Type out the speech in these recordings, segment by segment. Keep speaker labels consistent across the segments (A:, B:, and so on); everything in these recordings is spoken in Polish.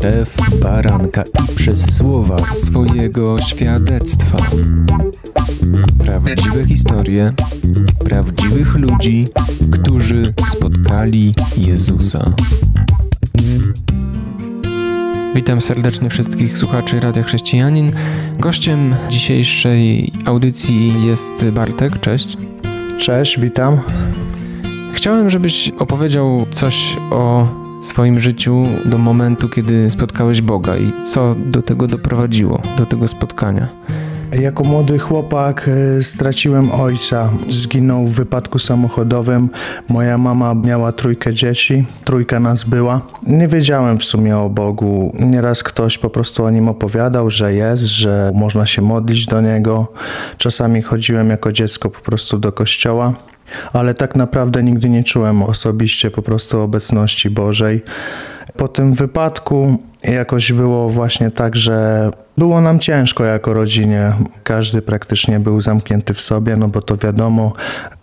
A: krew baranka i przez słowa swojego świadectwa. Prawdziwe historie prawdziwych ludzi, którzy spotkali Jezusa. Witam serdecznie wszystkich słuchaczy Radia Chrześcijanin. Gościem dzisiejszej audycji jest Bartek. Cześć.
B: Cześć, witam.
A: Chciałem, żebyś opowiedział coś o swoim życiu do momentu, kiedy spotkałeś Boga i co do tego doprowadziło, do tego spotkania.
B: Jako młody chłopak e, straciłem ojca. Zginął w wypadku samochodowym. Moja mama miała trójkę dzieci, trójka nas była. Nie wiedziałem w sumie o Bogu. Nieraz ktoś po prostu o nim opowiadał, że jest, że można się modlić do niego. Czasami chodziłem jako dziecko po prostu do kościoła ale tak naprawdę nigdy nie czułem osobiście po prostu obecności Bożej. Po tym wypadku jakoś było właśnie tak, że było nam ciężko jako rodzinie. Każdy praktycznie był zamknięty w sobie, no bo to wiadomo,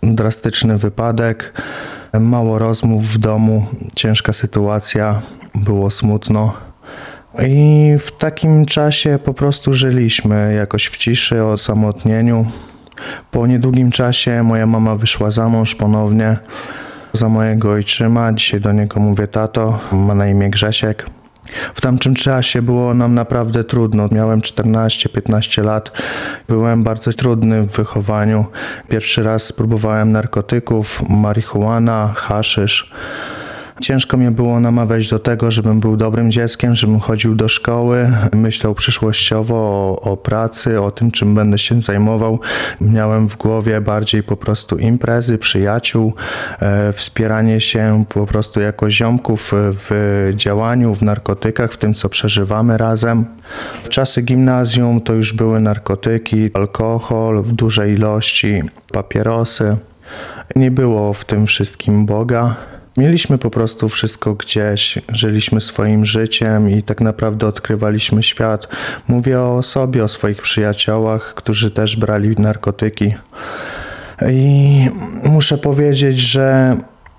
B: drastyczny wypadek, mało rozmów w domu, ciężka sytuacja, było smutno. I w takim czasie po prostu żyliśmy jakoś w ciszy, o samotnieniu. Po niedługim czasie moja mama wyszła za mąż ponownie za mojego ojczyma. Dzisiaj do niego mówię tato, ma na imię Grzesiek. W tamtym czasie było nam naprawdę trudno. Miałem 14-15 lat. Byłem bardzo trudny w wychowaniu. Pierwszy raz spróbowałem narkotyków, marihuana, haszysz. Ciężko mnie było namawiać do tego, żebym był dobrym dzieckiem, żebym chodził do szkoły, myślał przyszłościowo o, o pracy, o tym, czym będę się zajmował. Miałem w głowie bardziej po prostu imprezy, przyjaciół, e, wspieranie się po prostu jako ziomków w działaniu, w narkotykach, w tym, co przeżywamy razem. W czasy gimnazjum to już były narkotyki, alkohol w dużej ilości, papierosy. Nie było w tym wszystkim Boga. Mieliśmy po prostu wszystko gdzieś, żyliśmy swoim życiem i tak naprawdę odkrywaliśmy świat. Mówię o sobie, o swoich przyjaciołach, którzy też brali narkotyki. I muszę powiedzieć, że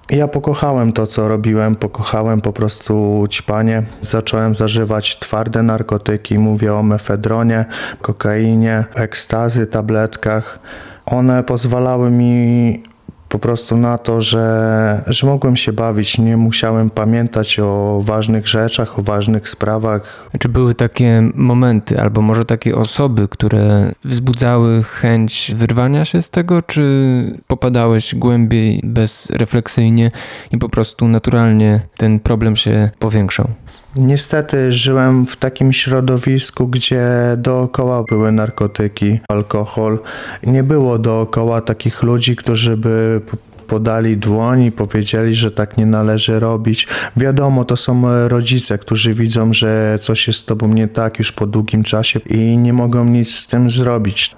B: ja pokochałem to, co robiłem, pokochałem po prostu ćpanie. Zacząłem zażywać twarde narkotyki, mówię o mefedronie, kokainie, ekstazy, tabletkach. One pozwalały mi po prostu na to, że, że mogłem się bawić, nie musiałem pamiętać o ważnych rzeczach, o ważnych sprawach.
A: Czy były takie momenty, albo może takie osoby, które wzbudzały chęć wyrwania się z tego, czy popadałeś głębiej, bezrefleksyjnie i po prostu naturalnie ten problem się powiększał?
B: Niestety żyłem w takim środowisku, gdzie dookoła były narkotyki, alkohol. Nie było dookoła takich ludzi, którzy by podali dłoń i powiedzieli, że tak nie należy robić. Wiadomo, to są rodzice, którzy widzą, że coś jest z tobą nie tak już po długim czasie i nie mogą nic z tym zrobić.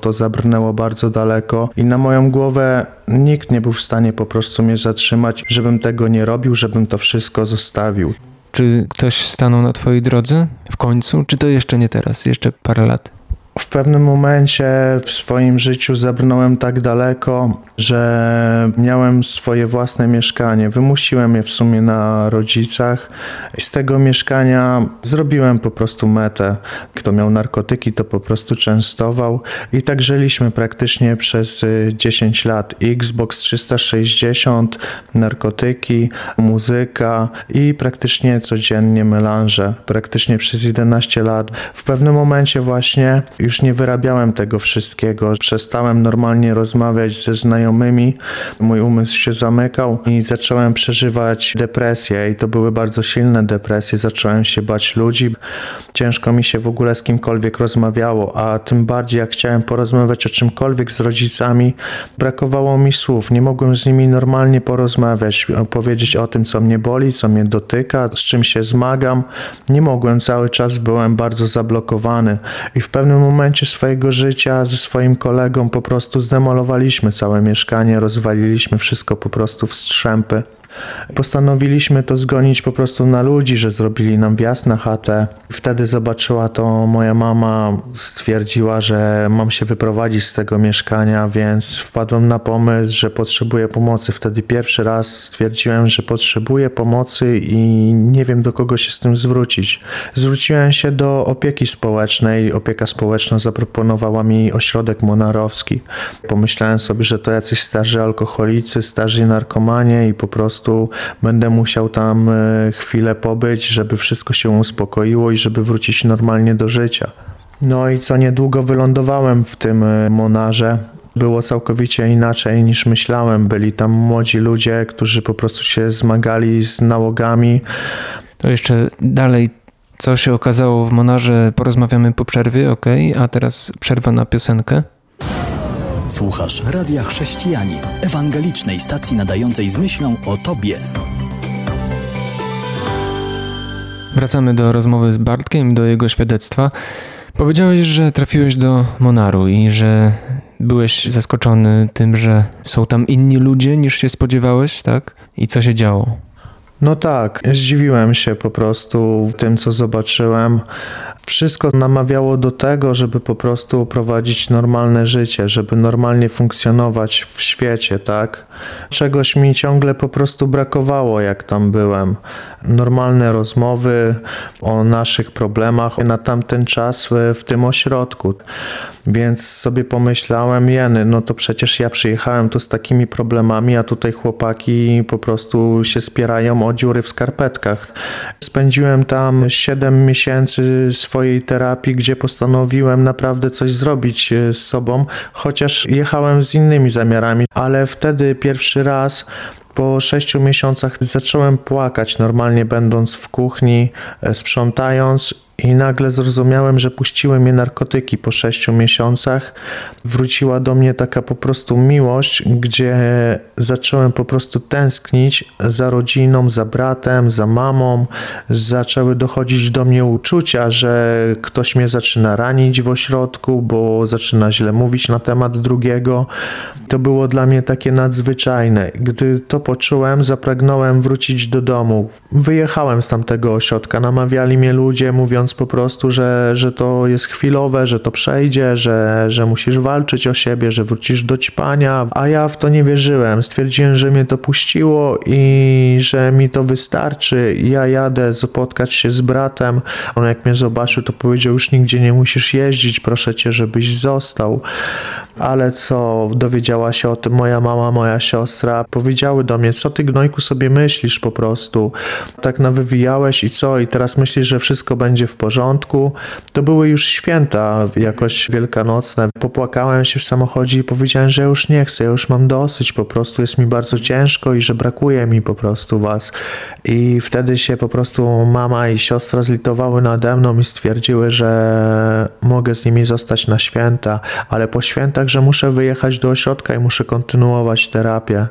B: To zabrnęło bardzo daleko i na moją głowę nikt nie był w stanie po prostu mnie zatrzymać, żebym tego nie robił, żebym to wszystko zostawił.
A: Czy ktoś stanął na Twojej drodze w końcu, czy to jeszcze nie teraz, jeszcze parę lat?
B: W pewnym momencie w swoim życiu zabrnąłem tak daleko, że miałem swoje własne mieszkanie. Wymusiłem je w sumie na rodzicach i z tego mieszkania zrobiłem po prostu metę. Kto miał narkotyki, to po prostu częstował i tak żyliśmy praktycznie przez 10 y, lat. Xbox 360, narkotyki, muzyka i praktycznie codziennie melanże. Praktycznie przez 11 lat. W pewnym momencie właśnie już nie wyrabiałem tego wszystkiego. Przestałem normalnie rozmawiać ze znajomymi. Mój umysł się zamykał i zacząłem przeżywać depresję i to były bardzo silne depresje. Zacząłem się bać ludzi. Ciężko mi się w ogóle z kimkolwiek rozmawiało, a tym bardziej jak chciałem porozmawiać o czymkolwiek z rodzicami, brakowało mi słów. Nie mogłem z nimi normalnie porozmawiać, powiedzieć o tym, co mnie boli, co mnie dotyka, z czym się zmagam. Nie mogłem, cały czas byłem bardzo zablokowany i w pewnym momencie momencie swojego życia ze swoim kolegą po prostu zdemolowaliśmy całe mieszkanie, rozwaliliśmy wszystko po prostu w strzępy. Postanowiliśmy to zgonić po prostu na ludzi, że zrobili nam wjazd na chatę. Wtedy zobaczyła to moja mama, stwierdziła, że mam się wyprowadzić z tego mieszkania, więc wpadłem na pomysł, że potrzebuję pomocy. Wtedy pierwszy raz stwierdziłem, że potrzebuję pomocy i nie wiem do kogo się z tym zwrócić. Zwróciłem się do opieki społecznej. Opieka społeczna zaproponowała mi ośrodek monarowski. Pomyślałem sobie, że to jacyś starzy alkoholicy, starzy narkomanie i po prostu będę musiał tam e, chwilę pobyć, żeby wszystko się uspokoiło i żeby wrócić normalnie do życia. No i co niedługo wylądowałem w tym e, monarze. Było całkowicie inaczej niż myślałem. Byli tam młodzi ludzie, którzy po prostu się zmagali z nałogami.
A: To jeszcze dalej, co się okazało w Monarze, porozmawiamy po przerwie, ok? A teraz przerwa na piosenkę.
C: Słuchasz Radia Chrześcijani, ewangelicznej stacji nadającej z myślą o Tobie.
A: Wracamy do rozmowy z Bartkiem, do jego świadectwa. Powiedziałeś, że trafiłeś do Monaru i że byłeś zaskoczony tym, że są tam inni ludzie niż się spodziewałeś, tak? I co się działo?
B: No tak, zdziwiłem się po prostu tym, co zobaczyłem. Wszystko namawiało do tego, żeby po prostu prowadzić normalne życie, żeby normalnie funkcjonować w świecie, tak? Czegoś mi ciągle po prostu brakowało, jak tam byłem. Normalne rozmowy o naszych problemach na tamten czas w tym ośrodku. Więc sobie pomyślałem, jeny, no to przecież ja przyjechałem tu z takimi problemami, a tutaj chłopaki po prostu się spierają o dziury w skarpetkach. Spędziłem tam 7 miesięcy swojej terapii, gdzie postanowiłem naprawdę coś zrobić e, z sobą, chociaż jechałem z innymi zamiarami, ale wtedy pierwszy raz po sześciu miesiącach zacząłem płakać, normalnie będąc w kuchni, e, sprzątając i nagle zrozumiałem, że puściły mnie narkotyki po sześciu miesiącach. Wróciła do mnie taka po prostu miłość, gdzie zacząłem po prostu tęsknić za rodziną, za bratem, za mamą. Zaczęły dochodzić do mnie uczucia, że ktoś mnie zaczyna ranić w ośrodku, bo zaczyna źle mówić na temat drugiego. To było dla mnie takie nadzwyczajne. Gdy to poczułem, zapragnąłem wrócić do domu. Wyjechałem z tamtego ośrodka. Namawiali mnie ludzie, mówiąc, po prostu, że, że to jest chwilowe, że to przejdzie, że, że musisz walczyć o siebie, że wrócisz do ćpania, a ja w to nie wierzyłem. Stwierdziłem, że mnie to puściło i że mi to wystarczy. Ja jadę spotkać się z bratem. On jak mnie zobaczył, to powiedział, już nigdzie nie musisz jeździć, proszę cię, żebyś został. Ale co, dowiedziała się o tym moja mama, moja siostra, powiedziały do mnie, co ty gnojku sobie myślisz po prostu. Tak nawywijałeś i co, i teraz myślisz, że wszystko będzie w porządku. To były już święta jakoś wielkanocne. Popłakałem się w samochodzie i powiedziałem, że już nie chcę, już mam dosyć, po prostu jest mi bardzo ciężko i że brakuje mi po prostu was. I wtedy się po prostu mama i siostra zlitowały nade mną i stwierdziły, że mogę z nimi zostać na święta, ale po świętach, że muszę wyjechać do ośrodka i muszę kontynuować terapię.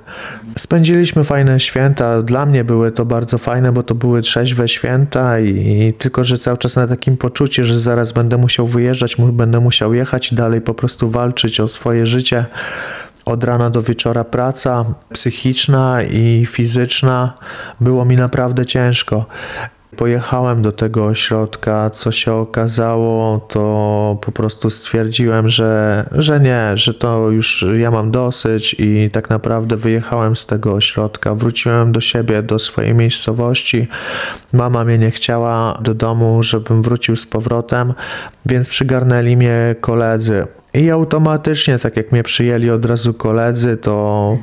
B: Spędziliśmy fajne święta. Dla mnie były to bardzo fajne, bo to były trzeźwe święta i, i tylko, że cały czas na takim poczuciu, że zaraz będę musiał wyjeżdżać, będę musiał jechać dalej po prostu walczyć o swoje życie. Od rana do wieczora praca psychiczna i fizyczna. Było mi naprawdę ciężko. Pojechałem do tego ośrodka, co się okazało, to po prostu stwierdziłem, że, że nie, że to już ja mam dosyć i tak naprawdę wyjechałem z tego ośrodka. Wróciłem do siebie, do swojej miejscowości. Mama mnie nie chciała do domu, żebym wrócił z powrotem, więc przygarnęli mnie koledzy. I automatycznie, tak jak mnie przyjęli od razu koledzy, to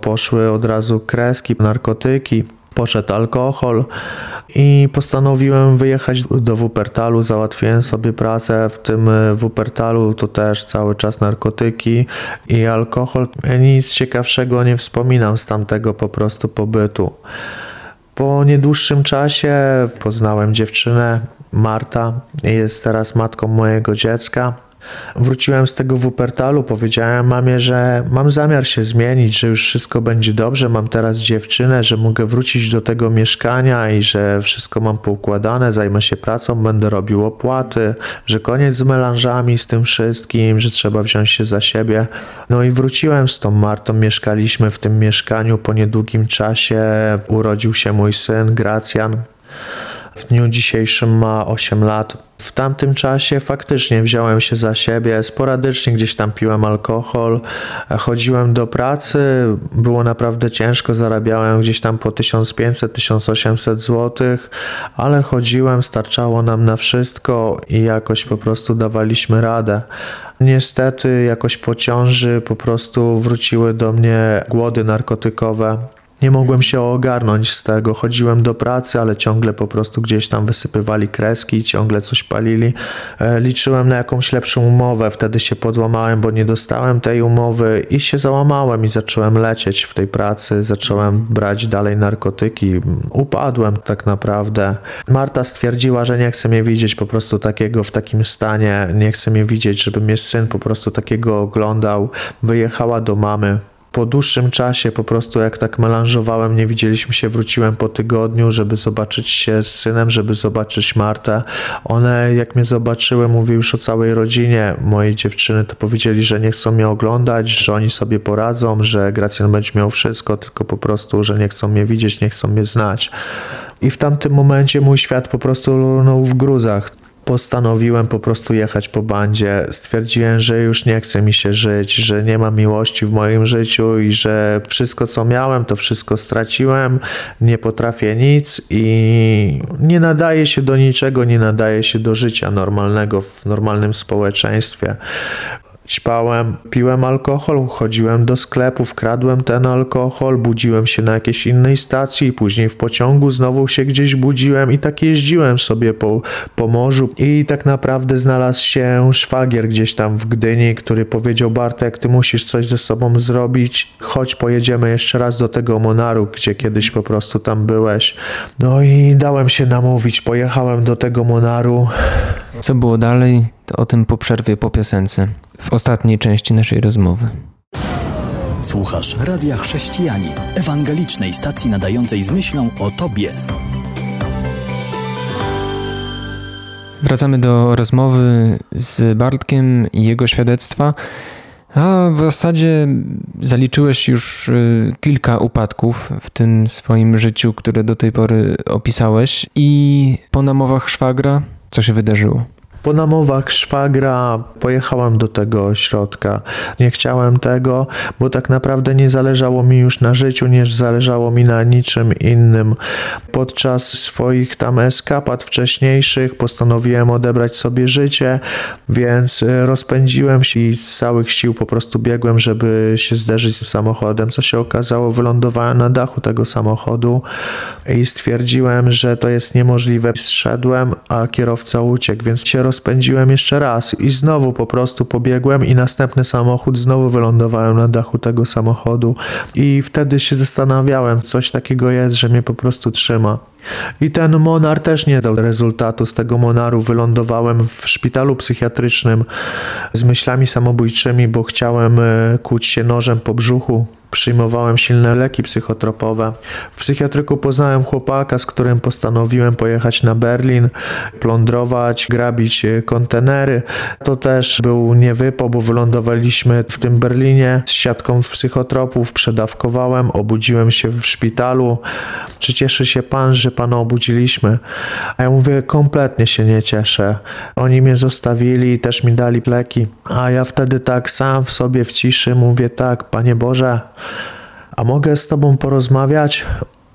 B: poszły od razu kreski, narkotyki poszedł alkohol i postanowiłem wyjechać do Wuppertalu, załatwiłem sobie pracę w tym Wuppertalu, to też cały czas narkotyki i alkohol. Nic ciekawszego nie wspominam z tamtego po prostu pobytu. Po niedłuższym czasie poznałem dziewczynę, Marta, jest teraz matką mojego dziecka. Wróciłem z tego Wuppertalu, powiedziałem mamie, że mam zamiar się zmienić, że już wszystko będzie dobrze, mam teraz dziewczynę, że mogę wrócić do tego mieszkania i że wszystko mam poukładane, zajmę się pracą, będę robił opłaty, że koniec z melanżami, z tym wszystkim, że trzeba wziąć się za siebie. No i wróciłem z tą Martą, mieszkaliśmy w tym mieszkaniu po niedługim czasie, urodził się mój syn Gracjan. W dniu dzisiejszym ma 8 lat. W tamtym czasie faktycznie wziąłem się za siebie, sporadycznie gdzieś tam piłem alkohol, chodziłem do pracy, było naprawdę ciężko, zarabiałem gdzieś tam po 1500-1800 zł, ale chodziłem, starczało nam na wszystko i jakoś po prostu dawaliśmy radę. Niestety jakoś po ciąży po prostu wróciły do mnie głody narkotykowe. Nie mogłem się ogarnąć z tego. Chodziłem do pracy, ale ciągle po prostu gdzieś tam wysypywali kreski, ciągle coś palili. E, liczyłem na jakąś lepszą umowę, wtedy się podłamałem, bo nie dostałem tej umowy i się załamałem i zacząłem lecieć w tej pracy, zacząłem brać dalej narkotyki. Upadłem tak naprawdę. Marta stwierdziła, że nie chce mnie widzieć po prostu takiego w takim stanie, nie chce mnie widzieć, żeby mnie syn po prostu takiego oglądał. Wyjechała do mamy po dłuższym czasie, po prostu jak tak melanżowałem, nie widzieliśmy się, wróciłem po tygodniu, żeby zobaczyć się z synem, żeby zobaczyć Martę. One, jak mnie zobaczyły, mówię już o całej rodzinie mojej dziewczyny, to powiedzieli, że nie chcą mnie oglądać, że oni sobie poradzą, że Gracjan będzie miał wszystko, tylko po prostu, że nie chcą mnie widzieć, nie chcą mnie znać. I w tamtym momencie mój świat po prostu lunął w gruzach postanowiłem po prostu jechać po bandzie. Stwierdziłem, że już nie chce mi się żyć, że nie ma miłości w moim życiu i że wszystko co miałem, to wszystko straciłem, nie potrafię nic i nie nadaje się do niczego, nie nadaje się do życia normalnego w normalnym społeczeństwie. Ćpałem, piłem alkohol, chodziłem do sklepów, kradłem ten alkohol, budziłem się na jakiejś innej stacji, później w pociągu znowu się gdzieś budziłem i tak jeździłem sobie po, po morzu i tak naprawdę znalazł się szwagier gdzieś tam w Gdyni, który powiedział Bartek, ty musisz coś ze sobą zrobić, chodź pojedziemy jeszcze raz do tego Monaru, gdzie kiedyś po prostu tam byłeś. No i dałem się namówić, pojechałem do tego Monaru.
A: Co było dalej, to o tym po przerwie po piosence w ostatniej części naszej rozmowy.
C: Słuchasz Radia Chrześcijani, ewangelicznej stacji nadającej z myślą o Tobie.
A: Wracamy do rozmowy z Bartkiem i jego świadectwa. A w zasadzie zaliczyłeś już y, kilka upadków w tym swoim życiu, które do tej pory opisałeś. I po namowach szwagra, co się wydarzyło?
B: Po namowach szwagra pojechałem do tego ośrodka. Nie chciałem tego, bo tak naprawdę nie zależało mi już na życiu, nie zależało mi na niczym innym. Podczas swoich tam eskapad wcześniejszych postanowiłem odebrać sobie życie, więc rozpędziłem się i z całych sił po prostu biegłem, żeby się zderzyć z samochodem. Co się okazało, wylądowałem na dachu tego samochodu i stwierdziłem, że to jest niemożliwe. Zszedłem, a kierowca uciekł, więc się rozpędziłem jeszcze raz i znowu po prostu pobiegłem i następny samochód znowu wylądowałem na dachu tego samochodu i wtedy się zastanawiałem, coś takiego jest, że mnie po prostu trzyma. I ten monar też nie dał rezultatu. Z tego monaru wylądowałem w szpitalu psychiatrycznym z myślami samobójczymi, bo chciałem e, kuć się nożem po brzuchu. Przyjmowałem silne leki psychotropowe. W psychiatryku poznałem chłopaka, z którym postanowiłem pojechać na Berlin, plądrować, grabić e, kontenery. To też był niewypo, bo wylądowaliśmy w tym Berlinie z siatką psychotropów, przedawkowałem, obudziłem się w szpitalu. Czy cieszy się pan, że pana obudziliśmy? A ja mówię, kompletnie się nie cieszę. Oni mnie zostawili i też mi dali leki. A ja wtedy tak sam w sobie w ciszy mówię, tak, Panie Boże, a mogę z Tobą porozmawiać?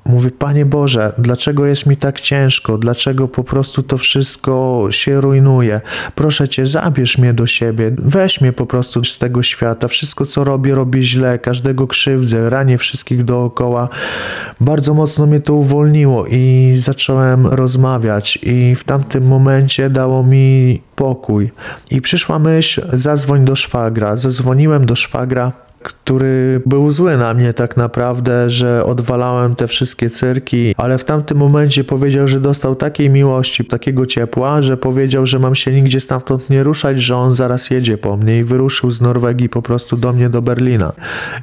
B: Mówię, Panie Boże, dlaczego jest mi tak ciężko? Dlaczego po prostu to wszystko się rujnuje? Proszę Cię, zabierz mnie do siebie, weź mnie po prostu z tego świata. Wszystko, co robię, robię źle, każdego krzywdzę, ranię wszystkich dookoła. Bardzo mocno mnie to uwolniło i zacząłem rozmawiać, i w tamtym momencie dało mi pokój. I przyszła myśl, zadzwoń do szwagra. Zadzwoniłem do szwagra który był zły na mnie tak naprawdę, że odwalałem te wszystkie cyrki, ale w tamtym momencie powiedział, że dostał takiej miłości, takiego ciepła, że powiedział, że mam się nigdzie stamtąd nie ruszać, że on zaraz jedzie po mnie i wyruszył z Norwegii po prostu do mnie do Berlina.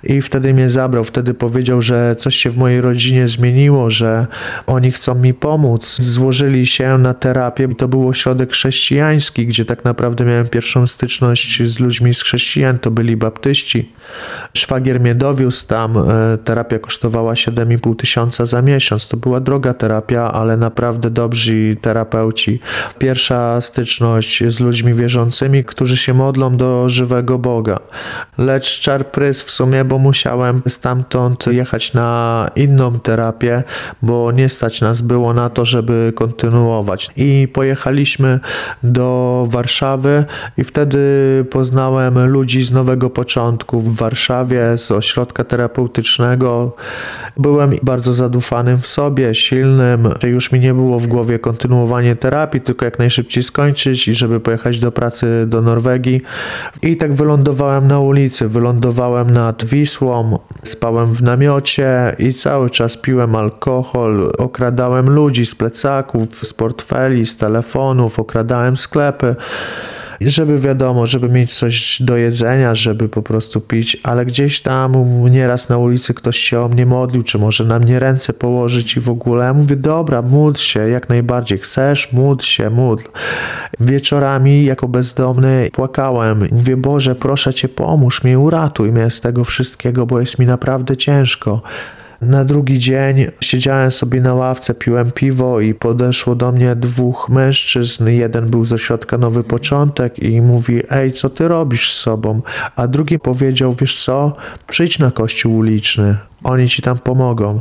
B: I wtedy mnie zabrał, wtedy powiedział, że coś się w mojej rodzinie zmieniło, że oni chcą mi pomóc. Złożyli się na terapię. To był ośrodek chrześcijański, gdzie tak naprawdę miałem pierwszą styczność z ludźmi z chrześcijan, to byli baptyści. Szwagier mnie dowiózł tam, e, terapia kosztowała 7,5 tysiąca za miesiąc. To była droga terapia, ale naprawdę dobrzy terapeuci. Pierwsza styczność z ludźmi wierzącymi, którzy się modlą do żywego Boga. Lecz czar prys w sumie, bo musiałem stamtąd jechać na inną terapię, bo nie stać nas było na to, żeby kontynuować. I pojechaliśmy do Warszawy i wtedy poznałem ludzi z Nowego Początku w Warszawie, z ośrodka terapeutycznego. Byłem bardzo zadufanym w sobie, silnym. Już mi nie było w głowie kontynuowanie terapii, tylko jak najszybciej skończyć i żeby pojechać do pracy do Norwegii. I tak wylądowałem na ulicy, wylądowałem nad Wisłą, spałem w namiocie i cały czas piłem alkohol, okradałem ludzi z plecaków, z portfeli, z telefonów, okradałem sklepy żeby wiadomo, żeby mieć coś do jedzenia, żeby po prostu pić, ale gdzieś tam nieraz na ulicy ktoś się o mnie modlił, czy może na mnie ręce położyć i w ogóle. Ja mówię, dobra, módl się, jak najbardziej chcesz, módl się, módl. Wieczorami jako bezdomny płakałem. Mówię, Boże, proszę Cię, pomóż mi, uratuj mnie z tego wszystkiego, bo jest mi naprawdę ciężko. Na drugi dzień siedziałem sobie na ławce, piłem piwo i podeszło do mnie dwóch mężczyzn. Jeden był ze środka Nowy Początek i mówi: Ej, co ty robisz z sobą? A drugi powiedział: Wiesz co, przyjdź na kościół uliczny, oni ci tam pomogą.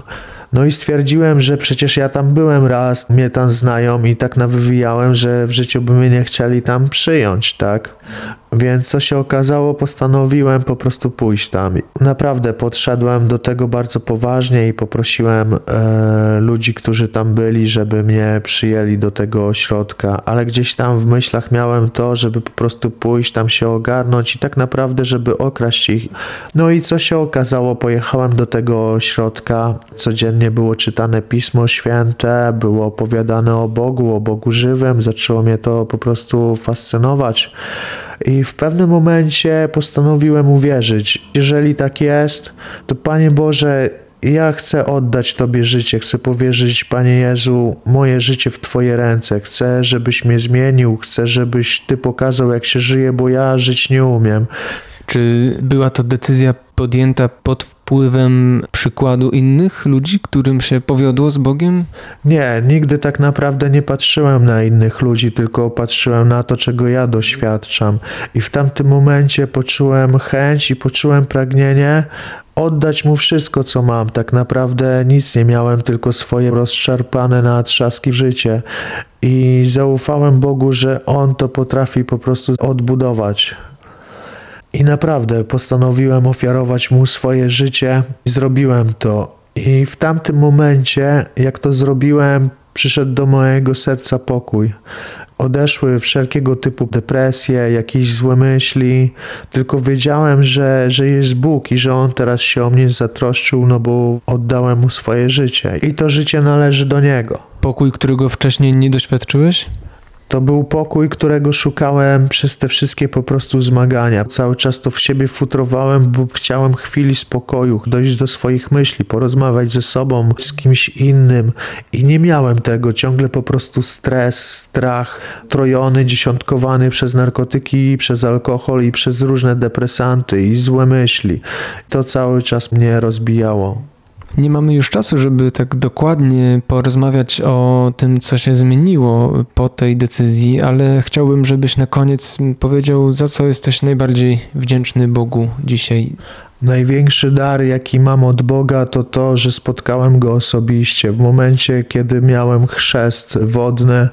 B: No i stwierdziłem, że przecież ja tam byłem raz, mnie tam znają i tak nawywijałem, że w życiu by mnie nie chcieli tam przyjąć, tak? Więc co się okazało, postanowiłem po prostu pójść tam. Naprawdę podszedłem do tego bardzo poważnie i poprosiłem e, ludzi, którzy tam byli, żeby mnie przyjęli do tego ośrodka, ale gdzieś tam w myślach miałem to, żeby po prostu pójść tam się ogarnąć i tak naprawdę, żeby okraść ich. No i co się okazało, pojechałem do tego ośrodka, codziennie było czytane Pismo Święte, było opowiadane o Bogu, o Bogu żywym, zaczęło mnie to po prostu fascynować. I w pewnym momencie postanowiłem uwierzyć. Jeżeli tak jest, to Panie Boże, ja chcę oddać Tobie życie, chcę powierzyć, Panie Jezu, moje życie w Twoje ręce. Chcę, żebyś mnie zmienił, chcę, żebyś Ty pokazał, jak się żyje, bo ja żyć nie umiem.
A: Czy była to decyzja podjęta pod wpływem przykładu innych ludzi, którym się powiodło z Bogiem?
B: Nie, nigdy tak naprawdę nie patrzyłem na innych ludzi, tylko patrzyłem na to, czego ja doświadczam. I w tamtym momencie poczułem chęć i poczułem pragnienie oddać mu wszystko, co mam. Tak naprawdę nic nie miałem, tylko swoje rozszarpane na trzaski życie. I zaufałem Bogu, że On to potrafi po prostu odbudować. I naprawdę postanowiłem ofiarować mu swoje życie i zrobiłem to. I w tamtym momencie, jak to zrobiłem, przyszedł do mojego serca pokój. Odeszły wszelkiego typu depresje, jakieś złe myśli, tylko wiedziałem, że, że jest Bóg i że On teraz się o mnie zatroszczył, no bo oddałem mu swoje życie i to życie należy do Niego.
A: Pokój, którego wcześniej nie doświadczyłeś?
B: To był pokój, którego szukałem przez te wszystkie po prostu zmagania. Cały czas to w siebie futrowałem, bo chciałem chwili spokoju, dojść do swoich myśli, porozmawiać ze sobą, z kimś innym i nie miałem tego. Ciągle po prostu stres, strach, trojony, dziesiątkowany przez narkotyki, przez alkohol i przez różne depresanty i złe myśli. To cały czas mnie rozbijało.
A: Nie mamy już czasu, żeby tak dokładnie porozmawiać o tym, co się zmieniło po tej decyzji, ale chciałbym, żebyś na koniec powiedział, za co jesteś najbardziej wdzięczny Bogu dzisiaj.
B: Największy dar, jaki mam od Boga, to to, że spotkałem Go osobiście. W momencie, kiedy miałem chrzest wodny,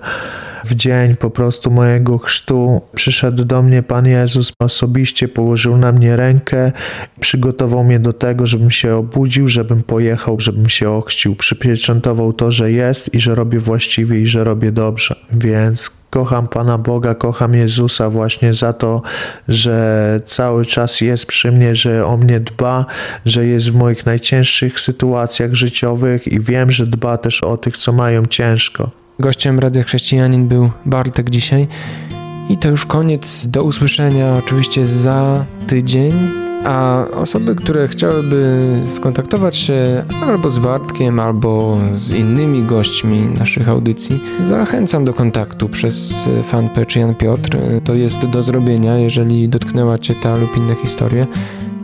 B: w dzień po prostu mojego chrztu przyszedł do mnie Pan Jezus osobiście, położył na mnie rękę, przygotował mnie do tego, żebym się obudził, żebym pojechał, żebym się ochrzcił. Przypieczętował to, że jest i że robię właściwie i że robię dobrze. Więc kocham Pana Boga, kocham Jezusa właśnie za to, że cały czas jest przy mnie, że o mnie dba, że jest w moich najcięższych sytuacjach życiowych i wiem, że dba też o tych, co mają ciężko.
A: Gościem Radia Chrześcijanin był Bartek dzisiaj. I to już koniec. Do usłyszenia oczywiście za tydzień. A osoby, które chciałyby skontaktować się albo z Bartkiem, albo z innymi gośćmi naszych audycji, zachęcam do kontaktu przez fanpage Jan Piotr. To jest do zrobienia, jeżeli dotknęła Cię ta lub inna historia.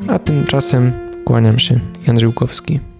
A: A tymczasem kłaniam się, Jan Żyłkowski.